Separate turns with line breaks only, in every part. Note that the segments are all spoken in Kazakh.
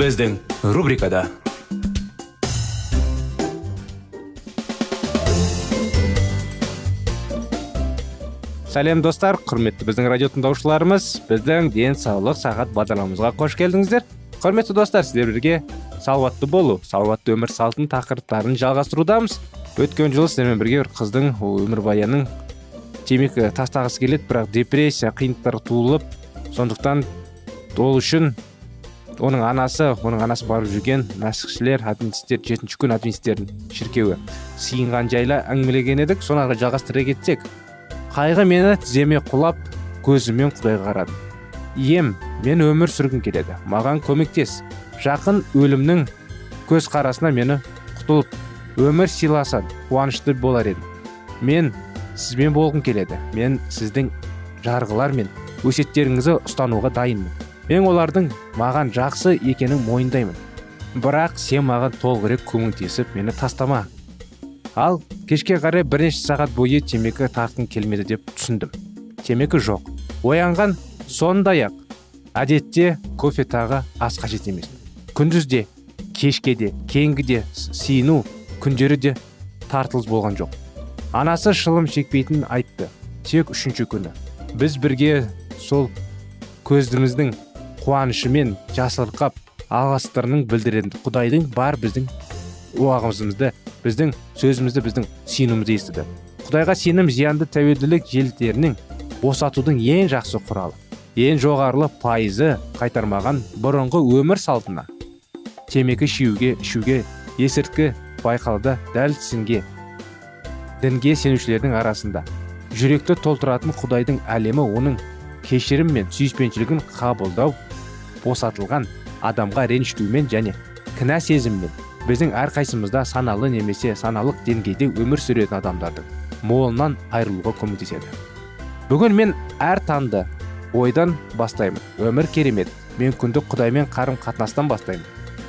Біздің рубрикада сәлем достар құрметті біздің радио тыңдаушыларымыз біздің денсаулық сағат бағдарламамызға қош келдіңіздер құрметті достар сіздерге салауатты болу салауатты өмір салтын тақырыптарын жалғастырудамыз өткен жылы сіздермен бірге бір қыздың өмірбаянын темекі тастағысы келеді бірақ депрессия қиындықтар туылып сондықтан ол үшін оның анасы оның анасы барып жүрген мәсіхшілер адвентистер жетінші күн адвентистердің шіркеуі. Сиынған жайлы әңгімелеген едік соны ары жалғастыра кетсек. Қайғы мені тіземе құлап көзіммен құдайға қарадым ием мен өмір сүргім келеді маған көмектес. Жақын өлімнің көз қарасына мені құтылып өмір сыйласан қуанышты болар едім. Мен сізбен болғым келеді мен сіздің жарғылар мен өсеттеріңізді ұстануға дайынмын. Мен олардың маған жақсы екенін мойындаймын. Бірақ сен маған толығырақ көмектесіп мені тастама. Ал кешке қарай бірнеше сағат бойы темекі тартқым келмеді деп түсіндім. Темекі жоқ. Оянған сондай ақ әдетте кофе тағы ас қажет емес. Күндізде кешке де кейінгі де сиыну күндері де тартылыс болған жоқ. Анасы шылым шекпейтінін айтты тек үшінші күні. Біз бірге сол көзіміздің қуанышымен жасырқап алғыстарының білдіретін құдайдың бар біздің уағымызды біздің сөзімізді біздің сенімімізді естіді. Құдайға сенім зиянды тәуелділік желдерінің босатудың ең жақсы құралы ең жоғарылы пайызы қайтармаған бұрынғы өмір салтына темекі шеуге ішуге есірткі байқалды дәл сінге дінге сенушілердің арасында жүректі толтыратын құдайдың әлемі оның кешірім мен сүйіспеншілігін қабылдау босатылған адамға ренжітумен және кінә сезіммен біздің әрқайсымызда саналы немесе саналық деңгейде өмір сүретін адамдардың молынан айырылуға көмектеседі. Бүгін мен әр таңды ойдан бастаймын. Өмір керемет. Мен күнді құдаймен қарым қатынастан бастаймын.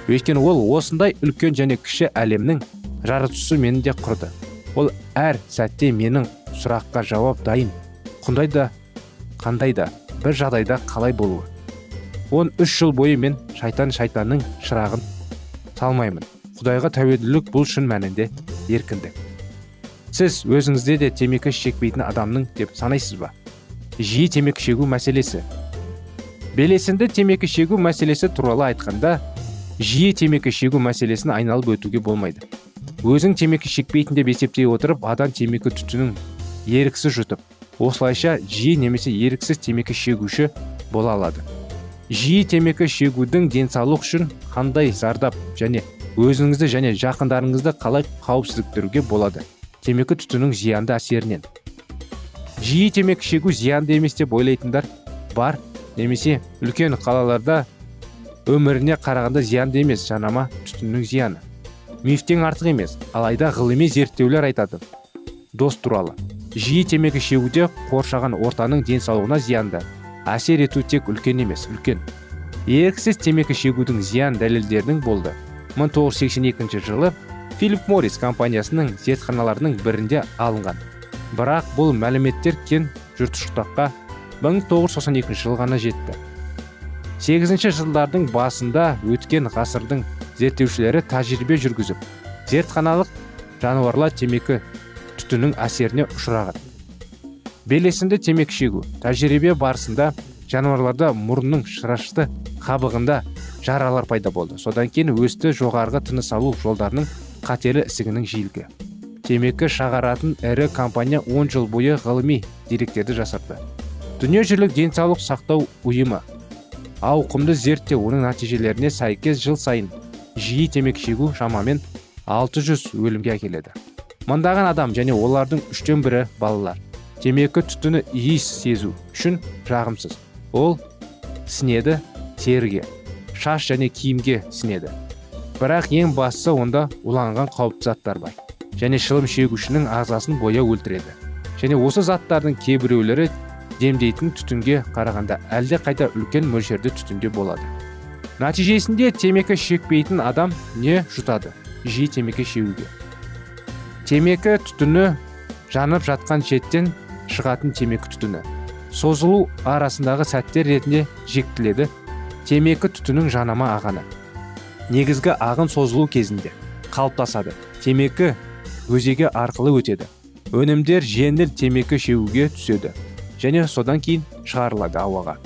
Өйткені ол осындай үлкен және кіші әлемнің жаратушысы мені де құрды. Ол әр сәтте менің сұраққа жауап дайын. Құндай да қандай да бір жағдайда қалай болуы. Он үш жыл бойы мен шайтан шайтанның шырағын салмаймын. Құдайға тәуелділік бұл шын мәнінде еркіндік. Сіз өзіңізде де темекі шекпейтін адамның деп санайсыз ба? Жиі темекі шегу мәселесі. Белесінді темекі шегу мәселесі туралы айтқанда жиі темекі шегу мәселесін айналып өтуге болмайды. Өзің темекі шекпейтін деп есептей отырып адам темекі түтінін еріксіз жұтып осылайша жиі немесе еріксіз темекі шегуші бола алады. Жиі темекі шегудің денсаулық үшін қандай зардап және өзіңізді және жақындарыңызды қалай қауіпсіздіктіруге болады? Темекі түтінінің зиянды әсерінен. Жиі темекі шегу зиянды емес деп ойлайтындар бар. Немесе үлкен қалаларда өміріне қарағанда зиянды емес жанама түтіннің зияны. Мифтен артық емес алайда ғылыми зерттеулер айтады. Дос туралы. Жиі темекі шегуде қоршаған ортаның денсаулығына зиянды. Әсер ету тек үлкен емес үлкен. Еріксіз темекі шегудің зиян дәлелдерінің болды. 1982 жылы филипп моррис компаниясының зертханаларының бірінде алынған. Бірақ бұл мәліметтер кен жұртшылыққа 1992 жыл ғана жетті. Сегізінші жылдардың басында өткен ғасырдың зерттеушілері тәжірибе жүргізіп зертханалық жануарлар темекі түтіннің әсеріне ұшыраған. Белесінде темекі шегу тәжірибе барысында жануарларда мұрынның шырашты қабығында жаралар пайда болды. Содан кейін өсті жоғарғы тыныс алу жолдарының қатерлі ісігінің жиілігі. Темекі шағаратын ірі компания 10 жыл бойы ғылыми деректерді жасарды дүниежүзілік денсаулық сақтау ұйымы ауқымды зерттеу оның нәтижелеріне сәйкес жыл сайын жиі темекі шегу шамамен 600 өлімге әкеледі. Мыңдаған адам және олардың үштен бірі балалар. Темекі түтіні иіс сезу үшін жағымсыз. Ол сінеді теріге шаш және киімге сінеді бірақ ең бастысы онда уланған қауіпті заттар бар. Және шылым шегушінің ағзасын бояу өлтіреді. Және осы заттардың кейбіреулері демдейтін түтінге қарағанда әлде қайда үлкен мөлшерде түтінде болады. Нәтижесінде темекі шекпейтін адам не жұтады? Жиі темекі шегуге. Темекі түтіні жанып жатқан шеттен шығатын темекі түтіні. Созылу арасындағы сәттер ретінде жектіледі темекі түтінінің жанама ағаны. Негізгі ағын созылу кезінде қалыптасады. Темекі өзегі арқылы өтеді. Өнімдер жеңіл темекі шегуге түседі және содан кейін шығарылады ауаға.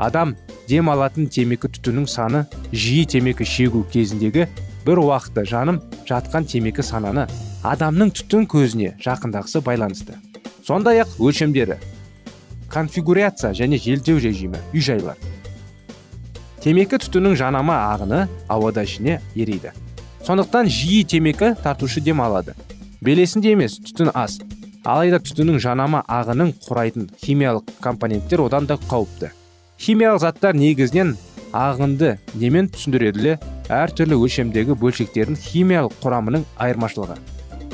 Адам дем алатын темекі түтінінің саны жиі темекі шегу кезіндегі бір уақытта жаным жатқан темекі сананы адамның түтін көзіне жақындағысы байланысты. Сондай ақ өлшемдері конфигурация және желдеу режимі үй жайлар темекі түтінінің жанама ағыны ауада ішіне ериді сондықтан жиі темекі тартушы дем алады. Белесінде емес түтін аз. Алайда түтіннің жанама ағының құрайтын химиялық компоненттер одан да қауіпті. Химиялық заттар негізінен ағынды немен түсіндіреді? Әртүрлі өлшемдегі бөлшектердің химиялық құрамының айырмашылығы.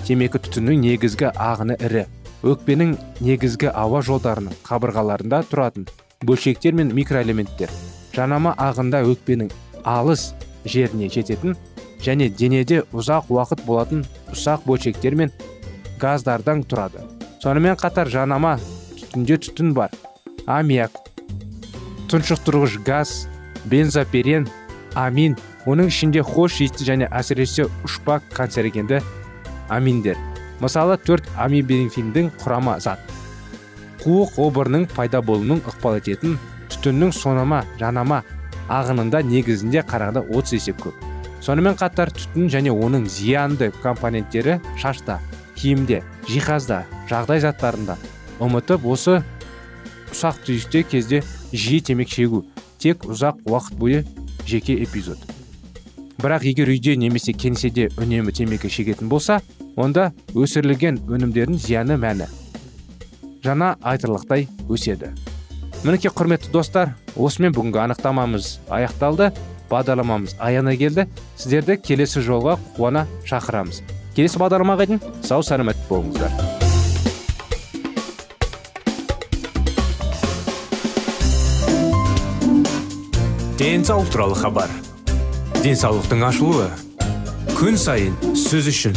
Темекі түтінінің негізгі ағыны ірі. Өкпенің негізгі ауа жолдарының қабырғаларында тұратын бөлшектер мен микроэлементтер. Жанама ағында өкпенің алыс жеріне жететін және денеде ұзақ уақыт болатын ұсақ бөлшектер мен газдардан тұрады. Сонымен қатар жанама түтінде түтін бар. Аммиак тұншықтырғыш газ бензоперен амин оның ішінде хош иісті және әсіресе ұшпа канцерогенді аминдер. Мысалы төрт амибенфиндің құрама зат. Қуық обырының пайда болуының ықпал ететін түтіннің сонама жанама ағынында негізінде қарағанда 30 есе көп. Сонымен қатар түтін және оның зиянды компоненттері шашта киімде жиһазда жағдай заттарында. Ұмытып осы ұсақ түйісте кезде жиі темекі шегу тек ұзақ уақыт бойы жеке эпизод. Бірақ егер үйде немесе кеңседе үнемі темекі шегетін болса онда өсірілген өнімдердің зияны мәні. Жаңа айтырлықтай өседі. Мінекей құрметті достар осымен бүгінгі анықтамамыз аяқталды. Бағдарламамыз аяна келді. Сіздерді келесі жолға қуана шақырамыз. Келесі бағдарламаға дейін сау сәлемет болыңыздар.
Денсаулық туралы хабар. Денсаулықтың ашылуы. Күн сайын сөз үшін.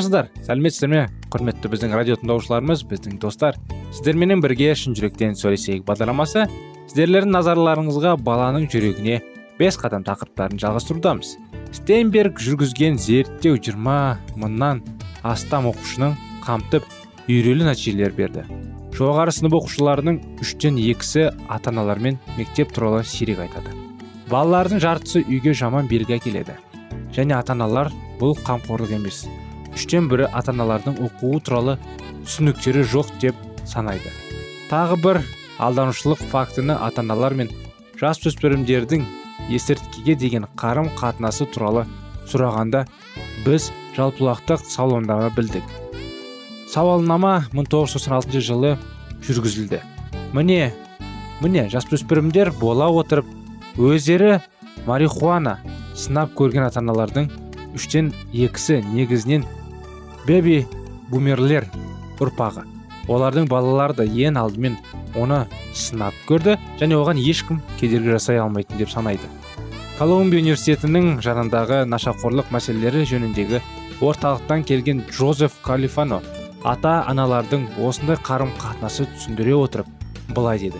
Армысыздар сәлеметсіздер ме құрметті біздің радио тыңдаушыларымыз біздің достар. Сіздерменен бірге шын жүректен сөйлесейік бағдарламасы. Сіздерлердің назарларыңызға баланың жүрегіне бес қадам тақырыптарын жалғастырудамыз. Стейнберг жүргізген зерттеу 20 мыңнан астам оқушының қамтып үйрелі нәтижелер берді. Жоғары сынып оқушыларының үштен екісі ата аналармен мектеп туралы сирек айтады. Балалардың жартысы үйге жаман белгі әкеледі. Және ата аналар бұл қамқорлық емес. Үштен бірі ата аналардың оқуы туралы түсініктері жоқ деп санайды. Тағы бір алданушылық фактіні ата аналар мен жасөспірімдердің есірткіге деген қарым қатынасы туралы сұрағанда біз жалпылақтық сауалнама білдік. Сауалнама 1996 жылы жүргізілді. Міне міне жасөспірімдер бола отырып өздері марихуана сынап көрген ата аналардың үштен екісі негізінен беби бумерлер ұрпағы. Олардың балалары да ең алдымен оны сынап көрді және оған ешкім кедергі жасай алмайтын деп санайды. Колумбия университетінің жанындағы нашақорлық мәселелері жөніндегі орталықтан келген джозеф калифано ата аналардың осындай қарым қатынасы түсіндіре отырып былай деді.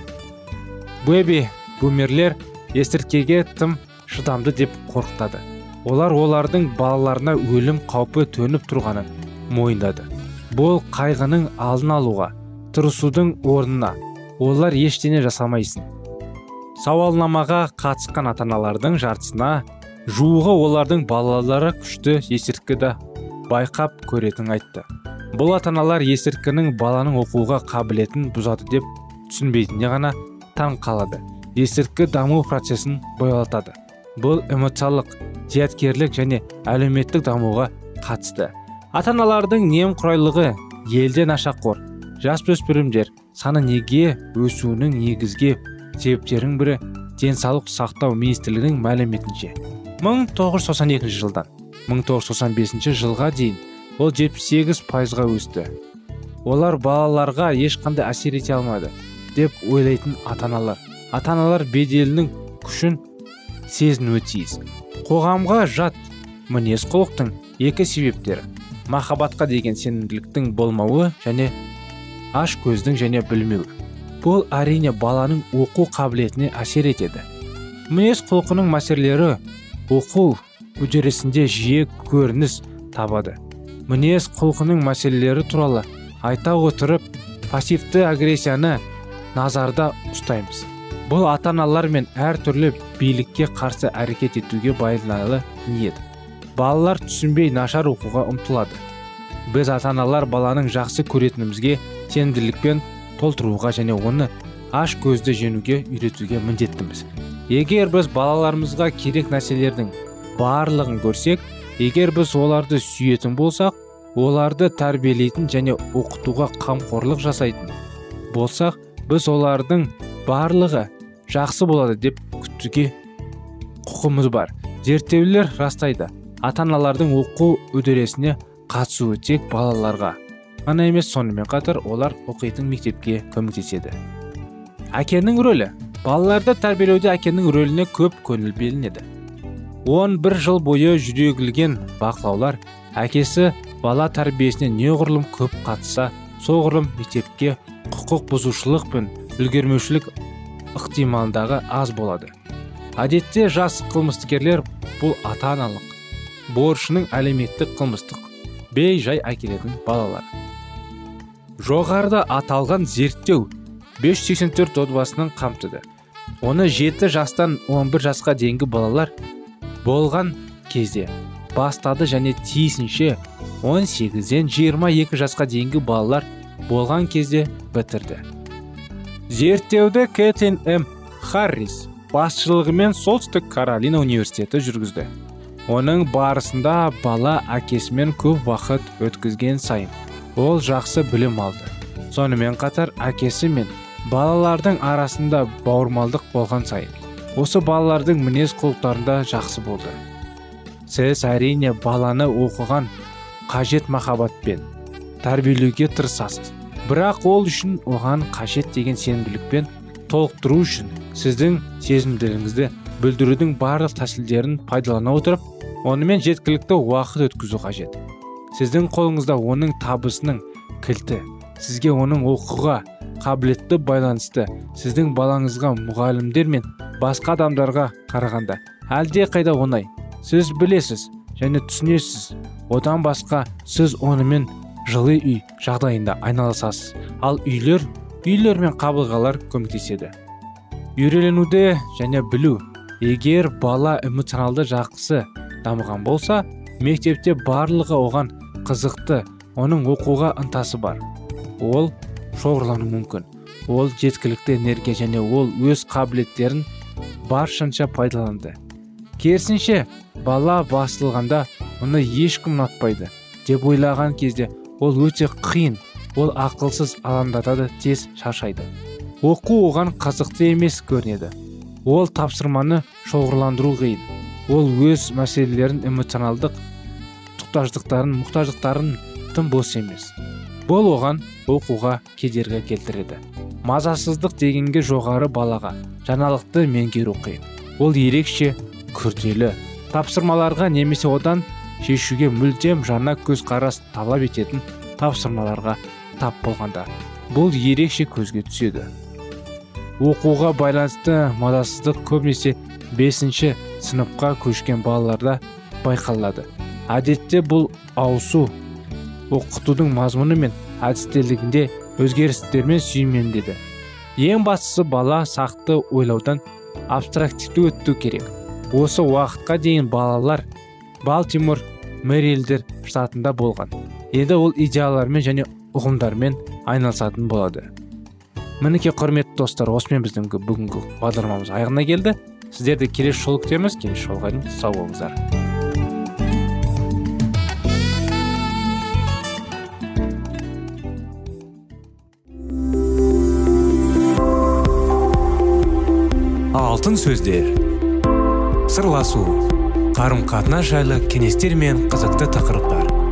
Беби бумерлер есірткіге тым шыдамды деп қорқытады. Олар олардың балаларына өлім қаупі төніп тұрғанын мойындады. Бұл қайғының алдын алуға тырысудың орнына. Олар ештеңе жасамайсың. Сауалнамаға қатысқан ата аналардың жартысына жуығы олардың балалары күшті есірткіді байқап көретін айтты. Бұл ата аналар есірткінің баланың оқуға қабілетін бұзады деп түсінбейтініне ғана таң қалады. Есірткі даму процесін бойлатады бұл эмоциялық зияткерлік және әлеуметтік дамуға қатысты. Ата аналардың немқұрайлығы елде нашақор жасөспірімдер саны неге өсуінің негізге себептерінің бірі денсаулық сақтау министрлігінің мәліметінше. 1992 жылдан 1995 жылға дейін ол 78 пайызға өсті. Олар балаларға ешқандай әсер ете алмады деп ойлайтын ата аналар ата аналар беделінің күшін сезінуі тиіс. Қоғамға жат мінез құлықтың екі себептері махаббатқа деген сенімділіктің болмауы және аш көздің және білмеуі. Бұл әрине баланың оқу қабілетіне әсер етеді. Мінез құлқының мәселелері оқу үдерісінде жиі көрініс табады. Мінез құлқының мәселелері туралы айта отырып пассивті агрессияны назарда ұстаймыз. Бұл ата аналар мен әртүрлі билікке қарсы әрекет етуге байланысты ниет. Балалар түсінбей нашар оқуға ұмтылады. Біз ата аналар баланың жақсы көретінімізге сенімділікпен толтыруға және оны аш көзді жеңуге үйретуге міндеттіміз. Егер біз балаларымызға керек нәрселердің барлығын көрсек егер біз оларды сүйетін болсақ оларды тәрбиелейтін және оқытуға қамқорлық жасайтын болсақ біз олардың барлығы жақсы болады деп күтуге құқымыз бар. Зерттеулер растайды. Ата аналардың оқу үдерісіне қатысуы тек балаларға ғана емес сонымен қатар олар оқитын мектепке көмектеседі. Әкенің рөлі. Балаларды тәрбиелеуде әкенің рөліне көп көңіл бөлінеді. Он бір жыл бойы жүрегілген бақылаулар әкесі бала тәрбиесіне неғұрлым көп қатыса соғұрлым мектепке құқық бұзушылық пен үлгермеушілік ықтималдағы аз болады. Әдетте жас қылмыскерлер бұл ата аналық борышының әлеуметтік қылмыстық бей жай әкелетін балалар. Жоғарыда аталған зерттеу 584 отбасының қамтыды. Оны 7 жастан 11 жасқа дейінгі балалар болған кезде бастады және тиісінше 18-ден 22 жасқа дейінгі балалар болған кезде бітірді. Зерттеуді кэтлин м. Харрис басшылығымен солтүстік каролина университеті жүргізді. Оның барысында бала әкесімен көп уақыт өткізген сайын ол жақсы білім алды. Сонымен қатар әкесі мен балалардың арасында бауырмалдық болған сайын осы балалардың мінез құлықтарында жақсы болды. Сіз әрине баланы оқыған қажет махаббатпен тәрбиелеуге тырысасыз. Бірақ ол үшін оған қажет деген сенімділікпен толықтыру үшін сіздің сезімдеріңізді білдірудің барлық тәсілдерін пайдалана отырып онымен жеткілікті уақыт өткізу қажет. Сіздің қолыңызда оның табысының кілті сізге оның оқуға қабілетті байланысты сіздің балаңызға мұғалімдер мен басқа адамдарға қарағанда әлде қайда оңай. Сіз білесіз және түсінесіз. Одан басқа сіз онымен жылы үй жағдайында айналысасыз. Ал үйлер үйлер мен қабылғалар көмектеседі. Үйреленуде және білу егер бала эмоционалды жақсы дамыған болса мектепте барлығы оған қызықты оның оқуға ынтасы бар. Ол шоғырлану мүмкін. Ол жеткілікті энергия және ол өз қабілеттерін баршанша пайдаланды. Керісінше бала басылғанда оны ешкім ұнатпайды деп ойлаған кезде ол өте қиын ол ақылсыз алаңдатады тез шаршайды. Оқу оған қызықты емес көрінеді. Ол тапсырманы шоғырландыру қиын. Ол өз мәселелерін эмоционалдық мұқтаждықтарын мұқтаждықтарын тым бос емес. Бұл оған оқуға кедергі келтіреді. Мазасыздық дегенге жоғары балаға жаңалықты меңгеру қиын. Ол ерекше күрделі тапсырмаларға немесе одан шешуге мүлдем жаңа көзқарас талап ететін тапсырмаларға тап болғанда бұл ерекше көзге түседі. Оқуға байланысты мазасыздық көбінесе бесінші сыныпқа көшкен балаларда байқалады. Әдетте бұл ауысу оқытудың мазмұны мен әдістелігінде өзгерістермен сүйемелдеді ең бастысы бала сақты ойлаудан абстрактивті өту керек. Осы уақытқа дейін балалар балтимор мэрилдер штатында болған. Енді ол идеялармен және ұғымдармен айналысатын болады. Мінекей құрметті достар осымен біздің бүгінгі бағдарламамыз аяғына келді. Сіздерді келесі жолы күтеміз. Келесі жолға дейін сау болыңыздар.
Алтын сөздер. Сырласу. Қарым қатынас жайлы кеңестер мен қызықты тақырыптар.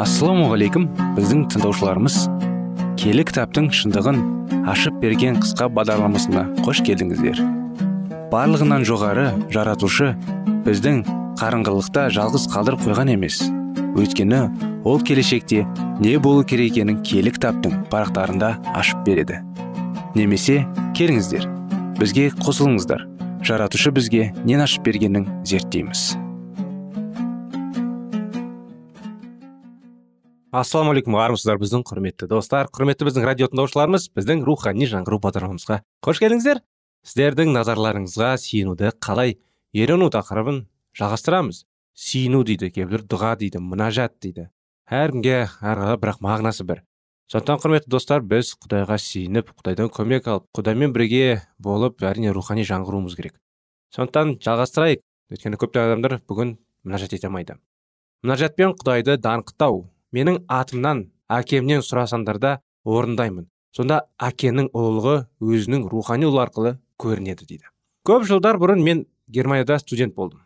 Ассалаумағалейкум біздің тыңдаушыларымыз. Келі кітаптың шындығын ашып берген қысқа бағдарламасына қош келдіңіздер. Барлығынан жоғары жаратушы біздің қарыңғылықта жалғыз қалдырып қойған емес. Өйткені ол келешекте не болу керек екенін киелі кітаптың парақтарында ашып береді. Немесе келіңіздер бізге қосылыңыздар. Жаратушы бізге нен ашып бергенін зерттейміз.
Ассалаумағалейкум армысыздар біздің құрметті достар. Құрметті біздің радио тыңдаушыларымыз біздің рухани жаңғыру бағдарламамызға қош келдіңіздер. Сіздердің назарларыңызға сиынуды қалай үйрену тақырыбын жалғастырамыз. Сүйіну дейді кейбіреулер дұға дейді мұнажат дейді. Әркімге әрқалай бірақ мағынасы бір. Сондықтан құрметті достар біз құдайға сүйініп құдайдан көмек алып құдаймен бірге болып әрине рухани жаңғыруымыз керек. Сондықтан жалғастырайық. Өйткені көптеген адамдар бүгін мінәжат ете алмайды. Мінәжатпен құдайды даңқтау менің атымнан әкемнен сұрасаңдар да орындаймын. Сонда әкенің ұлылығы өзінің рухани ұлы арқылы көрінеді дейді. Көп жылдар бұрын мен германияда студент болдым.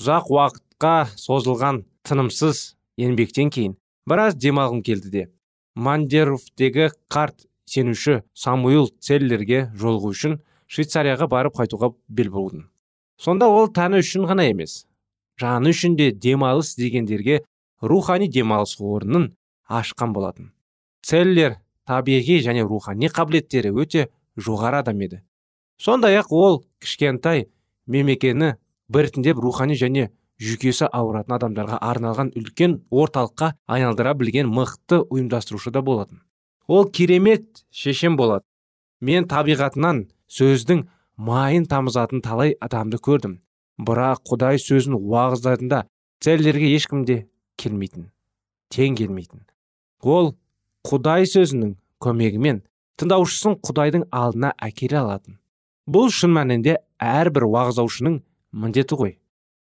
Ұзақ уақытқа созылған тынымсыз еңбектен кейін біраз демалғым келді де. Мандеровтегі қарт сенуші самуил целлерге жолығу үшін швейцарияға барып қайтуға бел будым сонда ол тәні үшін ғана емес жаны үшін де демалыс дегендерге рухани демалыс орнын ашқан болатын. Целлер табиғи және рухани қабілеттері өте жоғары адам еді. Сондай ақ ол кішкентай мемекені біртіндеп рухани және жүйкесі ауыратын адамдарға арналған үлкен орталыққа айналдыра білген мықты ұйымдастырушы да болатын. Ол керемет шешем болады мен табиғатынан сөздің майын тамызатын талай адамды көрдім. Бірақ құдай сөзін уағыздайтында целлерге ешкім де келмейтін тең келмейтін. Ол құдай сөзінің көмегімен тыңдаушысын құдайдың алдына әкеле алатын. Бұл шын мәнінде әрбір уағыздаушының міндеті ғой.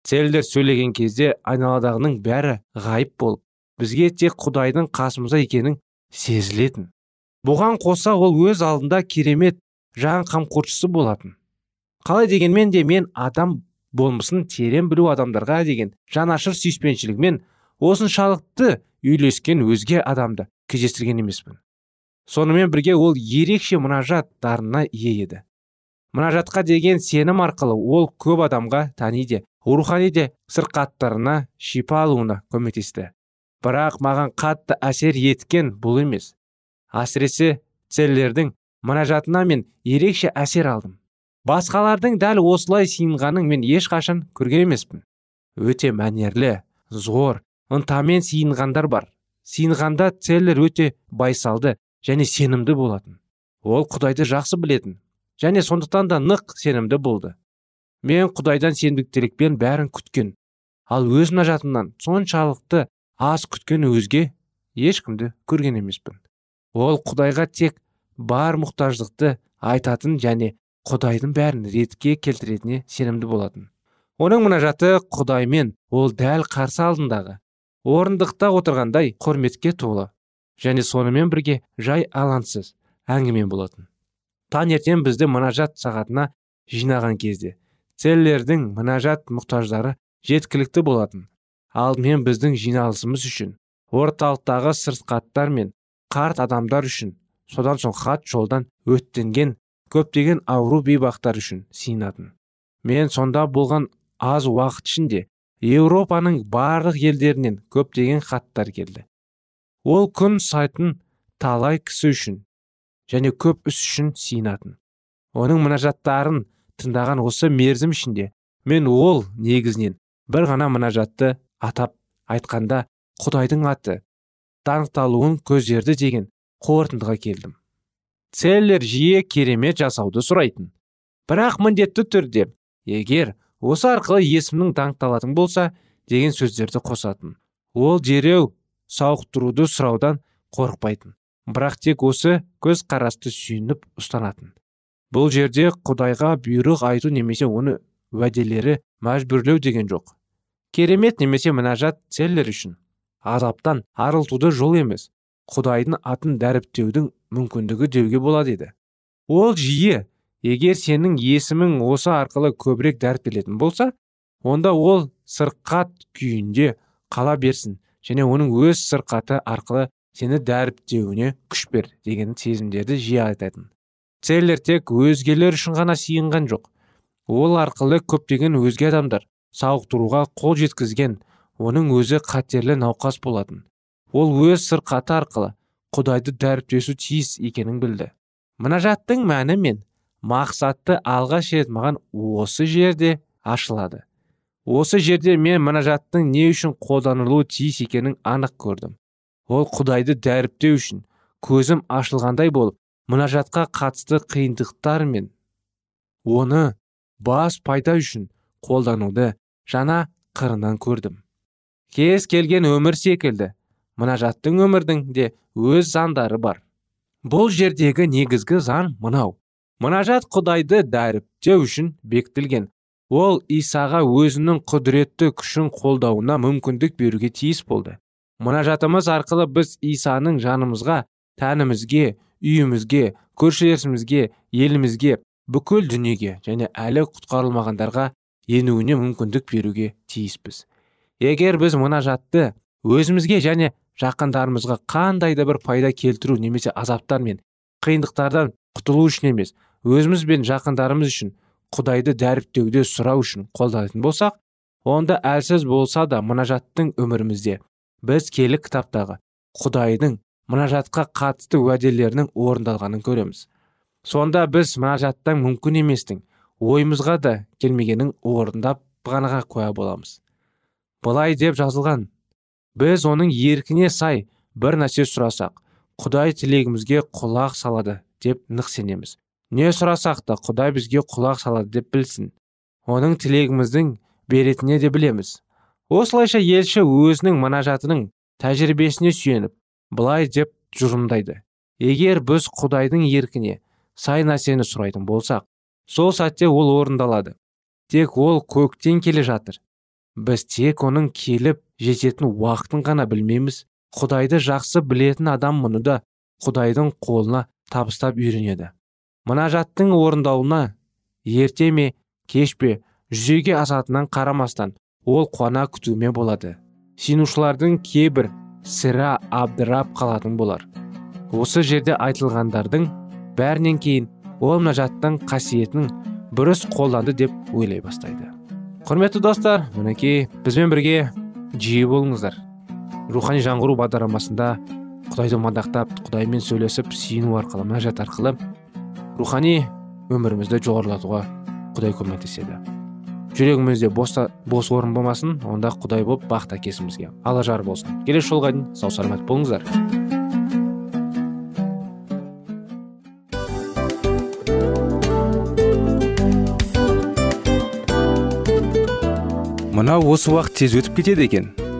Целдер сөйлеген кезде айналадағының бәрі ғайып болып бізге тек құдайдың қасымызда екенін сезілетін. Бұған қоса ол өз алдында керемет жан қамқоршысы болатын. Қалай дегенмен де мен адам болмысын терең білу адамдарға деген жанашыр сүйіспеншілігімен осыншалықты үйлескен өзге адамды кездестірген емеспін. Сонымен бірге ол ерекше мұнажат дарынына ие еді. Мұнажатқа деген сенім арқылы ол көп адамға тани де рухани де сырқаттарына шипа алуына көмектесті. Бірақ маған қатты әсер еткен бұл емес. Әсіресе целлердің мұнажатына мен ерекше әсер алдым. Басқалардың дәл осылай сиынғанын мен ешқашан көрген емеспін. Өте мәнерлі зор ынтамен сиынғандар бар. Сиынғанда целлер өте байсалды және сенімді болатын. Ол құдайды жақсы білетін және сондықтан да нық сенімді болды. Мен құдайдан сенбіктілікпен бәрін күткен. Ал өз мұнажатымнан соншалықты аз күткен өзге ешкімді көрген емеспін. Ол құдайға тек бар мұқтаждықты айтатын және құдайдың бәрін ретке келтіретіне сенімді болатын. Оның мұнажаты құдаймен ол дәл қарсы алдындағы орындықта отырғандай құрметке толы. Және сонымен бірге жай алаңсыз әңгіме болатын. Таңертең бізді мұнажат сағатына жинаған кезде целлердің мұнажат мұқтаждары жеткілікті болатын. Алдымен біздің жиналысымыз үшін орталықтағы сырқаттар мен қарт адамдар үшін содан соң хат жолдан өттенген көптеген ауру бейбақтар үшін сиынатын мен сонда болған аз уақыт ішінде еуропаның барлық елдерінен көптеген хаттар келді. Ол күн сайтын талай кісі үшін және көп іс үшін сиынатын оның мұнажаттарын тыңдаған осы мерзім ішінде мен ол негізінен бір ғана мұнажатты атап айтқанда құдайдың аты даңқталуын көздерді деген қорытындыға келдім. Целлер жиі керемет жасауды сұрайтын. Бірақ міндетті түрде егер осы арқылы есімнің даңқталатын болса деген сөздерді қосатын. Ол дереу сауықтыруды сұраудан қорықпайтын. Бірақ тек осы көз қарасты сүйініп ұстанатын. Бұл жерде құдайға бұйрық айту немесе оны уәделері мәжбүрлеу деген жоқ. Керемет немесе мінәжат целлер үшін. Азаптан арылтуды жол емес. Құдайдың атын дәріптеудің мүмкіндігі деуге болады еді. Ол жиі егер сенің есімің осы арқылы көбірек дәріптелетін болса онда ол сырқат күйінде қала берсін және оның өз сырқаты арқылы сені дәріптеуіне күш бер деген сезімдерді жиі айтатын. Целлер тек өзгелер үшін ғана сиынған жоқ. Ол арқылы көптеген өзге адамдар сауықтыруға қол жеткізген оның өзі қатерлі науқас болатын. Ол өз сырқаты арқылы құдайды дәріптесу тиіс екенін білді. Мұнажаттың мәні мен мақсатты алғаш рет маған осы жерде ашылады. Осы жерде мен мұнажаттың не үшін қолданылуы тиіс екенін анық көрдім. Ол құдайды дәріптеу үшін көзім ашылғандай болып мұнажатқа қатысты қиындықтар мен оны бас пайда үшін қолдануды жаңа қырынан көрдім. Кез келген өмір секілді мұнажаттың өмірдің де өз заңдары бар. Бұл жердегі негізгі заң мынау. Мұнажат құдайды дәріптеу үшін бекітілген. Ол исаға өзінің құдіретті күшін қолдауына мүмкіндік беруге тиіс болды. Мұнажатымыз арқылы біз исаның жанымызға тәнімізге үйімізге көршілесімізге елімізге бүкіл дүниеге және әлі құтқарылмағандарға енуіне мүмкіндік беруге тиіспіз. Егер біз мұнажатты өзімізге және жақындарымызға қандай да бір пайда келтіру немесе азаптар мен қиындықтардан құтылу үшін емес өзіміз бен жақындарымыз үшін құдайды дәріптеуде сұрау үшін қолданатын болсақ онда әлсіз болса да мұнажаттың өмірімізде біз келі кітаптағы құдайдың мұнажатқа қатысты уәделерінің орындалғанын көреміз. Сонда біз мұнажаттан мүмкін еместің ойымызға да келмегенін орындап ғанаға куә боламыз. Былай деп жазылған. Біз оның еркіне сай бір нәрсе сұрасақ құдай тілегімізге құлақ салады деп нық сенеміз. Не сұрасақ та құдай бізге құлақ салады деп білсін. Оның тілегіміздің беретіне де білеміз. Осылайша елші өзінің мұнажатының тәжірибесіне сүйеніп былай деп жұжымдайды егер біз құдайдың еркіне сай нәрсені сұрайтын болсақ сол сәтте ол орындалады. Тек ол көктен келе жатыр. Біз тек оның келіп жететін уақытын ғана білмейміз. Құдайды жақсы білетін адам мұны да құдайдың қолына табыстап үйренеді. Мұнажаттың орындалуына ерте ме кеш пе жүзеге асатынын қарамастан ол қуана күтуме болады. Сенушылардың кейбір сірә абдырап қалатын болар. Осы жерде айтылғандардың бәрінен кейін ол мұнажаттың қасиетін бұрыс қолданды деп ойлай бастайды. Құрметті достар мінекей бізбен бірге жиі болыңыздар. Рухани жаңғыру бағдарламасында құдайды мадақтап құдаймен сөйлесіп сүйіну арқылы мінәжат арқылы рухани өмірімізді жоғарылатуға құдай көмектеседі. Жүрегімізде бос, орын болмасын онда құдай болып бақыт әкесімізге ала жар болсын. Келесі жолға дейін сау саламат болыңыздар.
Мынау осы уақыт тез өтіп кетеді екен.